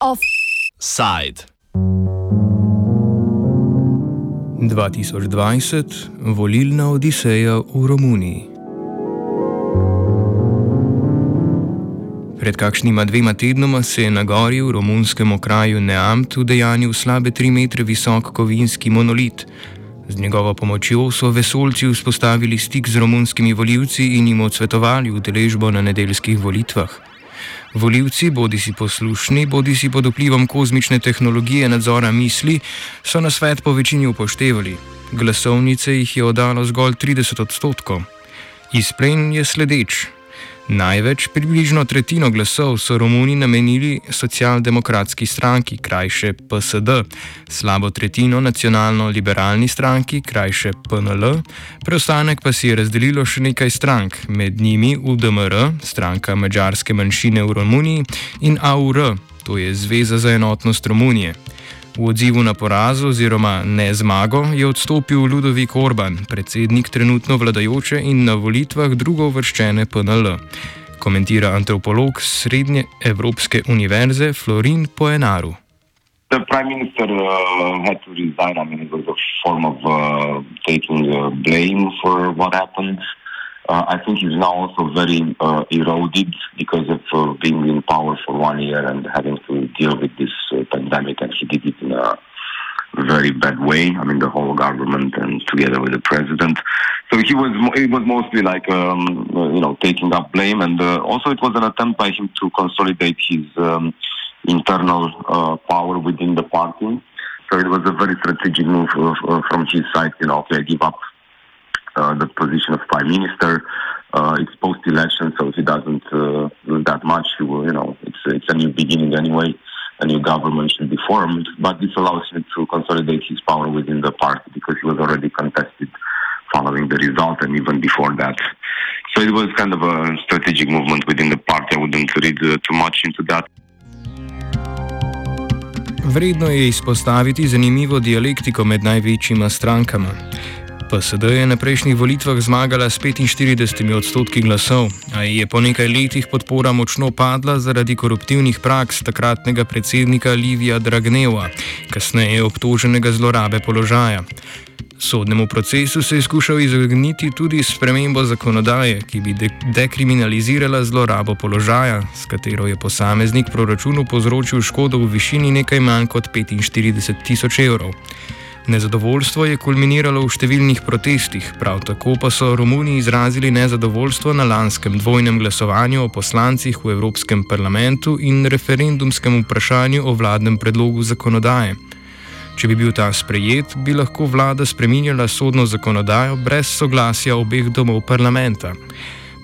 Offside. 2020 volilna odiseja v Romuniji. Pred kakšnima dvema tednoma se je na gori v romunskem okraju Neamt udejanil slabe tri metre visok kovinski monolit. Z njegovo pomočjo so vesolci vzpostavili stik z romunskimi voljivci in jim odsvetovali udeležbo na nedeljskih volitvah. Voljivci, bodi si poslušni, bodi si pod vplivom kozmične tehnologije nadzora misli, so na svet po večini upoštevali. Glasovnice jih je oddalo zgolj 30 odstotkov. Izplen je sledeč: Največ, približno tretjino glasov, so Romuni namenili socialdemokratski stranki, krajše PSD, slabo tretjino nacionalno-liberalni stranki, krajše PNL, preostanek pa si je razdelilo še nekaj strank, med njimi UDMR, stranka mađarske manjšine v Romuniji, in AUR, to je Zveza za enotnost Romunije. V odzivu na poraz oziroma ne zmago je odstopil Ludovik Orban, predsednik trenutno vladajoče in na volitvah drugo vrščene PNL. Komentira antropolog Srednje Evropske univerze Florin Poenaru. The prime minister uh, had to resign. I mean, it was a form of uh, taking uh, blame for what happened. Uh, I think he's now also very uh, eroded because of uh, being in power for one year and having to deal with this uh, pandemic, and he did it in a very bad way. I mean, the whole government and together with the president. So he was it was mostly like um, you know taking up blame, and uh, also it was an attempt by him to consolidate his um, internal uh, power within the party. So it was a very strategic move uh, from his side. You know, okay, give up uh, the position of prime minister. Uh, it's post-election, so he doesn't uh, do that much. He will, you know, it's it's a new beginning anyway. A new government should be formed, but this allows him to consolidate his power within the party because he was already contested following the result and even before that. So it was kind of a strategic movement within the party. I wouldn't read uh, too much into that. Vredno je izpostaviti zanimivo dialektiko med največjima strankama. PSD je na prejšnjih volitvah zmagala s 45 odstotki glasov, a je po nekaj letih podpora močno padla zaradi koruptivnih praks takratnega predsednika Livija Dragneva, kasneje obtoženega zlorabe položaja. Sodnemu procesu se je skušal izogniti tudi s premembo zakonodaje, ki bi de dekriminalizirala zlorabo položaja, s katero je posameznik proračunu povzročil škodo v višini nekaj manj kot 45 tisoč evrov. Nezadovoljstvo je kulminiralo v številnih protestih, prav tako pa so Romuni izrazili nezadovoljstvo na lanskem dvojnem glasovanju o poslancih v Evropskem parlamentu in referendumskem vprašanju o vladnem predlogu zakonodaje. Če bi bil ta sprejet, bi lahko vlada spreminjala sodno zakonodajo brez soglasja obeh domov parlamenta.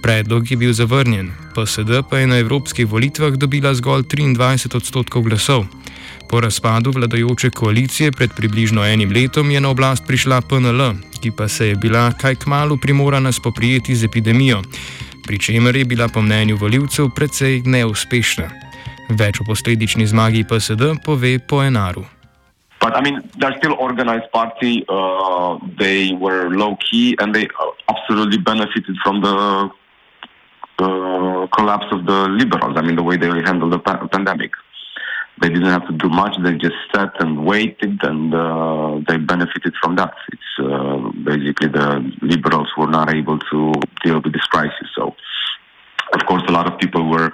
Predlog je bil zavrnjen, PSD pa je na evropskih volitvah dobila zgolj 23 odstotkov glasov. Po razpadu vladajoče koalicije pred približno enim letom je na oblast prišla PNL, ki pa se je bila kaj kmalo primorana spoprijeti z epidemijo, pri čemer je bila po mnenju voljivcev precej neuspešna. Več o posledični zmagi PSD pove po enaru. But I mean, they're still organized party. Uh, they were low key, and they absolutely benefited from the uh, collapse of the liberals. I mean, the way they handled the pa pandemic. They didn't have to do much. They just sat and waited, and uh, they benefited from that. It's uh, basically the liberals were not able to deal with this crisis. So, of course, a lot of people were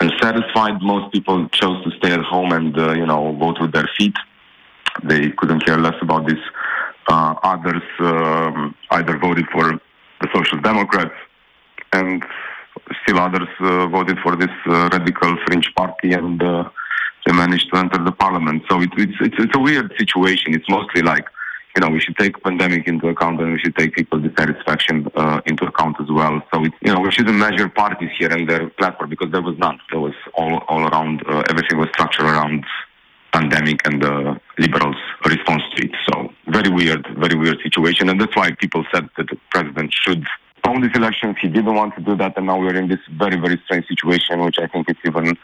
unsatisfied. Most people chose to stay at home and uh, you know vote with their feet. They couldn't care less about this. Uh, others um, either voted for the Social Democrats, and still others uh, voted for this uh, radical fringe party and they managed to enter the parliament. So it, it's, it's, it's a weird situation. It's mostly like, you know, we should take pandemic into account and we should take people's dissatisfaction uh, into account as well. So it's, you know, we shouldn't measure parties here and their platform because there was none. There was all, all around, uh, everything was structured around pandemic and the liberals' response to it. So very weird, very weird situation. And that's why people said that the president should own these elections. He didn't want to do that. And now we're in this very, very strange situation, which I think is even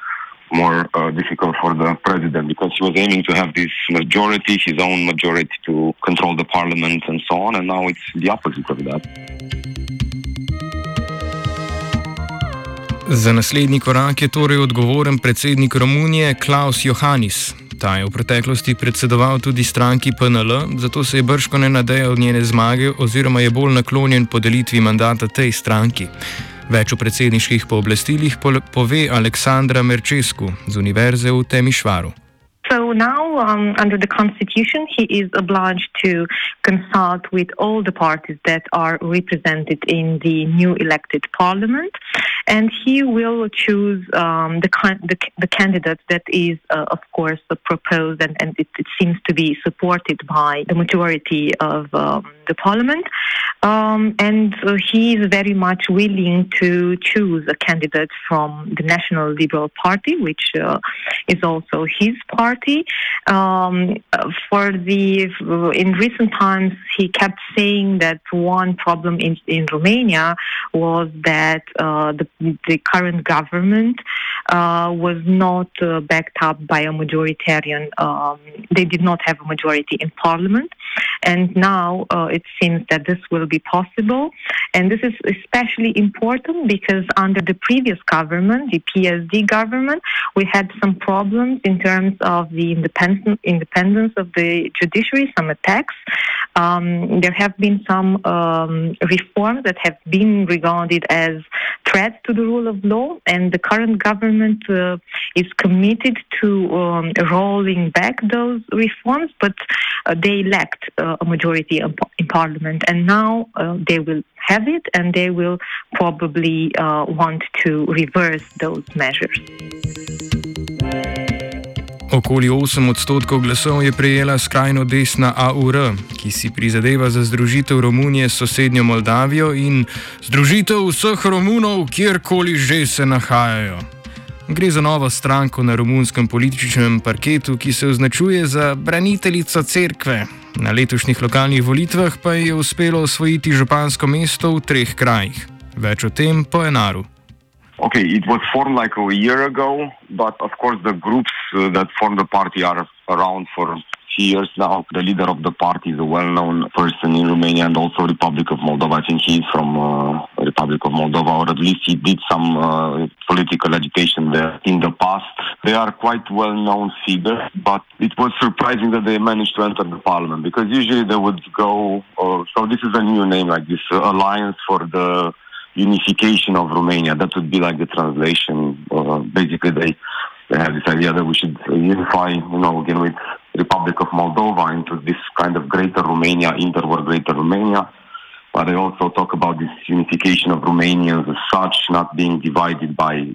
more uh, difficult for the president because he was aiming to have this majority, his own majority to control the parliament and so on, and now it's the opposite of that. Za naslednji korak je torej odgovoren predsednik Romunije Klaus Johannis. Ta je v preteklosti predsedoval tudi stranki PNL, zato se je brško ne nadejal njene zmage oziroma je bolj naklonjen podelitvi mandata tej stranki. Več o predsedniških pooblastilih pove Aleksandra Merčesku z Univerze v Temišvaru. So now, um, under the constitution, he is obliged to consult with all the parties that are represented in the new elected parliament, and he will choose um, the, the, the candidate that is, uh, of course, proposed and, and it, it, seems to be supported by the majority of um, the parliament. Um, and uh, he is very much willing to choose a candidate from the National Liberal Party, which uh, is also his party. Um, for the in recent times, he kept saying that one problem in, in Romania was that uh, the, the current government uh, was not uh, backed up by a majoritarian. Um, they did not have a majority in parliament, and now uh, it seems that this will be possible. And this is especially important because under the previous government, the PSD government, we had some problems in terms of the independence independence of the judiciary, some attacks. Um, there have been some um, reforms that have been regarded as threats to the rule of law, and the current government uh, is committed to um, rolling back those reforms, but uh, they lacked uh, a majority in parliament, and now uh, they will have it, and they will probably uh, want to reverse those measures. Okoli 8 odstotkov glasov je prejela skrajno desna AUR, ki si prizadeva za združitev Romunije s sosednjo Moldavijo in združitev vseh Romunov, kjerkoli že se nahajajo. Gre za novo stranko na romunskem političnem parketu, ki se označuje za braniteljico cerkve. Na letošnjih lokalnih volitvah pa je uspelo osvojiti župansko mesto v treh krajih. Več o tem po enaru. Okay, it was formed like a year ago, but of course the groups uh, that form the party are around for few years now. The leader of the party is a well-known person in Romania and also Republic of Moldova. I think he's from uh, Republic of Moldova, or at least he did some uh, political agitation there in the past. They are quite well-known figures, but it was surprising that they managed to enter the parliament because usually they would go. Uh, so this is a new name, like this Alliance for the unification of Romania. That would be like the translation. Uh, basically, they they have this idea that we should unify, you know, again with Republic of Moldova into this kind of greater Romania, interwar greater Romania. But they also talk about this unification of Romanians as such, not being divided by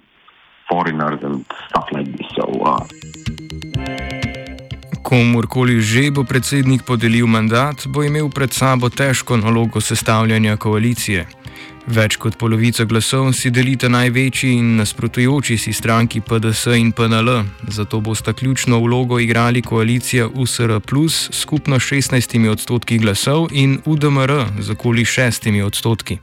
foreigners and stuff like this. So. Uh, Komorkoli že bo predsednik podelil mandat, bo imel pred sabo težko nalogo sestavljanja koalicije. Več kot polovico glasov si delita največji in nasprotujoči si stranki PDS in PNL, zato bosta ključno vlogo igrali koalicija USR plus skupno 16 odstotki glasov in UDMR z okoli 6 odstotki.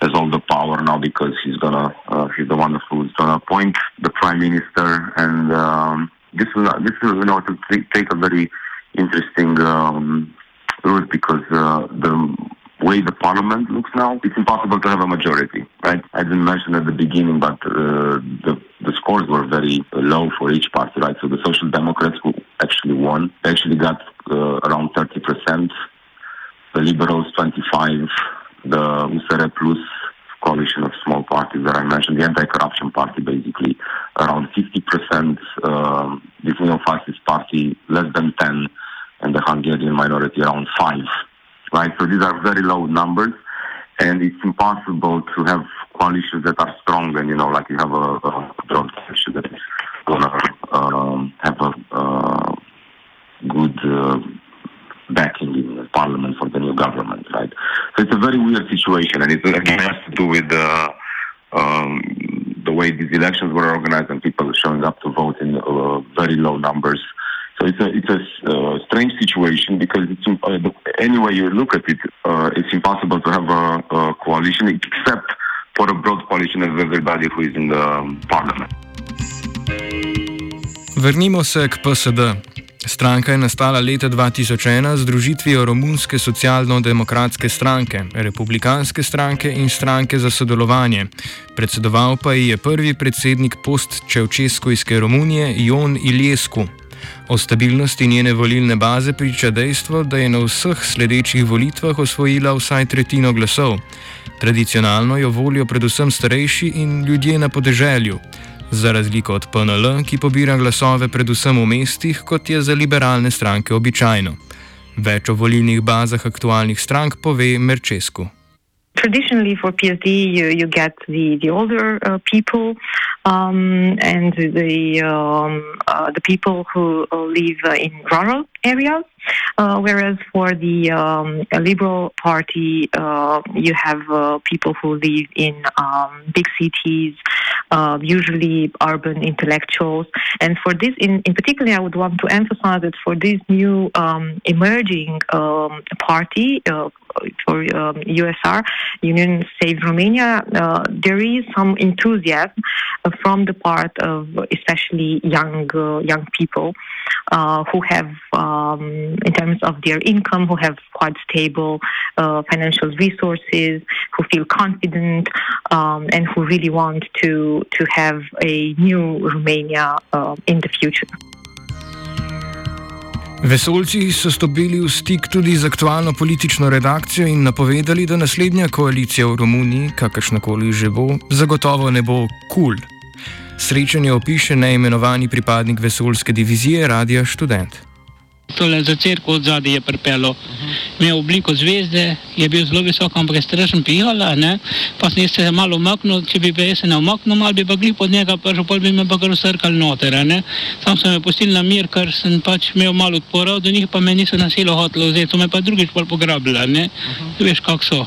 Has all the power now because he's gonna uh, he's the one who's gonna appoint the prime minister, and um, this will this will you know to take a very interesting um, route because uh, the way the parliament looks now, it's impossible to have a majority, right? I didn't mention at the beginning, but uh, the, the scores were very low for each party, right? So the Social Democrats who actually won, They actually got uh, around 30%, the Liberals 25, the USR Plus coalition of small parties that I mentioned, the anti-corruption party basically around 50%, uh, the neo-fascist party less than 10, and the Hungarian minority around 5 right? So these are very low numbers, and it's impossible to have coalitions that are strong and you know, like you have a, a broad coalition that is gonna um, have a uh, good uh, backing in the parliament for the new government, right? So it's a very weird situation, and it again has to do with the. Um, the way these elections were organized and people showing up to vote in uh, very low numbers so it's a it's a uh, strange situation because it's uh, any way you look at it, uh, it's impossible to have a, a, coalition except for a broad coalition of everybody who is in the um, parliament. Vrnimo se k PSD. Stranka je nastala leta 2001 z družitvijo Romunske socialno-demokratske stranke, Republikanske stranke in stranke za sodelovanje. Predsedoval pa ji je prvi predsednik post-čevčeskojske Romunije Jon Iljesku. O stabilnosti njene volilne baze priča dejstvo, da je na vseh sledečih volitvah osvojila vsaj tretjino glasov. Tradicionalno jo volijo predvsem starejši in ljudje na podeželju za razliko od PNL, ki pobira glasove predvsem v mestih, kot je za liberalne stranke običajno. Več o volilnih bazah aktualnih strank pove Merčesku. Traditionally, for PSD, you, you get the, the older uh, people um, and the, um, uh, the people who live in rural areas. Uh, whereas for the um, Liberal Party, uh, you have uh, people who live in um, big cities, uh, usually urban intellectuals. And for this, in, in particular, I would want to emphasize that for this new um, emerging um, party, uh, for um, USR, Union Save Romania, uh, there is some enthusiasm from the part of especially young young people who have um, in terms of their income, who have quite stable uh, financial resources, who feel confident, um, and who really want to to have a new Romania uh, in the future. Vesolci so stopili v stik tudi z aktualno politično redakcijo in napovedali, da naslednja koalicija v Romuniji, kakršnakoli že bo, zagotovo ne bo kul. Cool. Srečanje opiše neimenovani pripadnik vesoljske divizije Radia Student. Tole za crkvo od zadaj je pripelo. Uh -huh. Imel obliko zvezde, je bil zelo visok, ampak je strašno pihala. Ne? Pa sem se malo umaknil, če bi se ne umaknil, malo bi pa glih pod njega, pa pol bi me pa kar usrkal noter. Sam sem me pustil na mir, ker sem pač imel malo odpora, do njih pa me niso na silo hotelo vzeti, so me pa drugič pol pograbili. Uh -huh. Veš, kak so.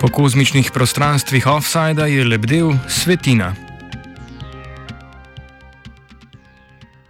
Po kozmičnih prostranstvih offsajda je lebdel svetina.